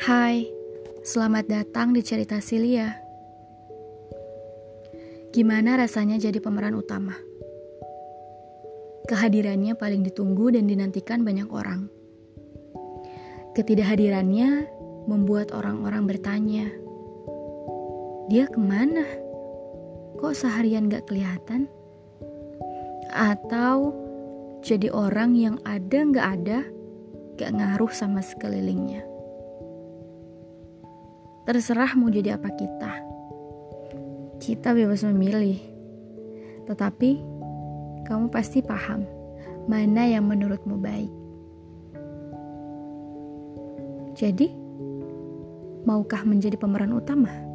Hai, selamat datang di cerita Silia. Gimana rasanya jadi pemeran utama? Kehadirannya paling ditunggu dan dinantikan banyak orang. Ketidakhadirannya membuat orang-orang bertanya, dia ke mana? Kok seharian gak kelihatan? Atau jadi orang yang ada gak ada, gak ngaruh sama sekelilingnya. Terserah mau jadi apa kita. Kita bebas memilih. Tetapi kamu pasti paham mana yang menurutmu baik. Jadi, maukah menjadi pemeran utama?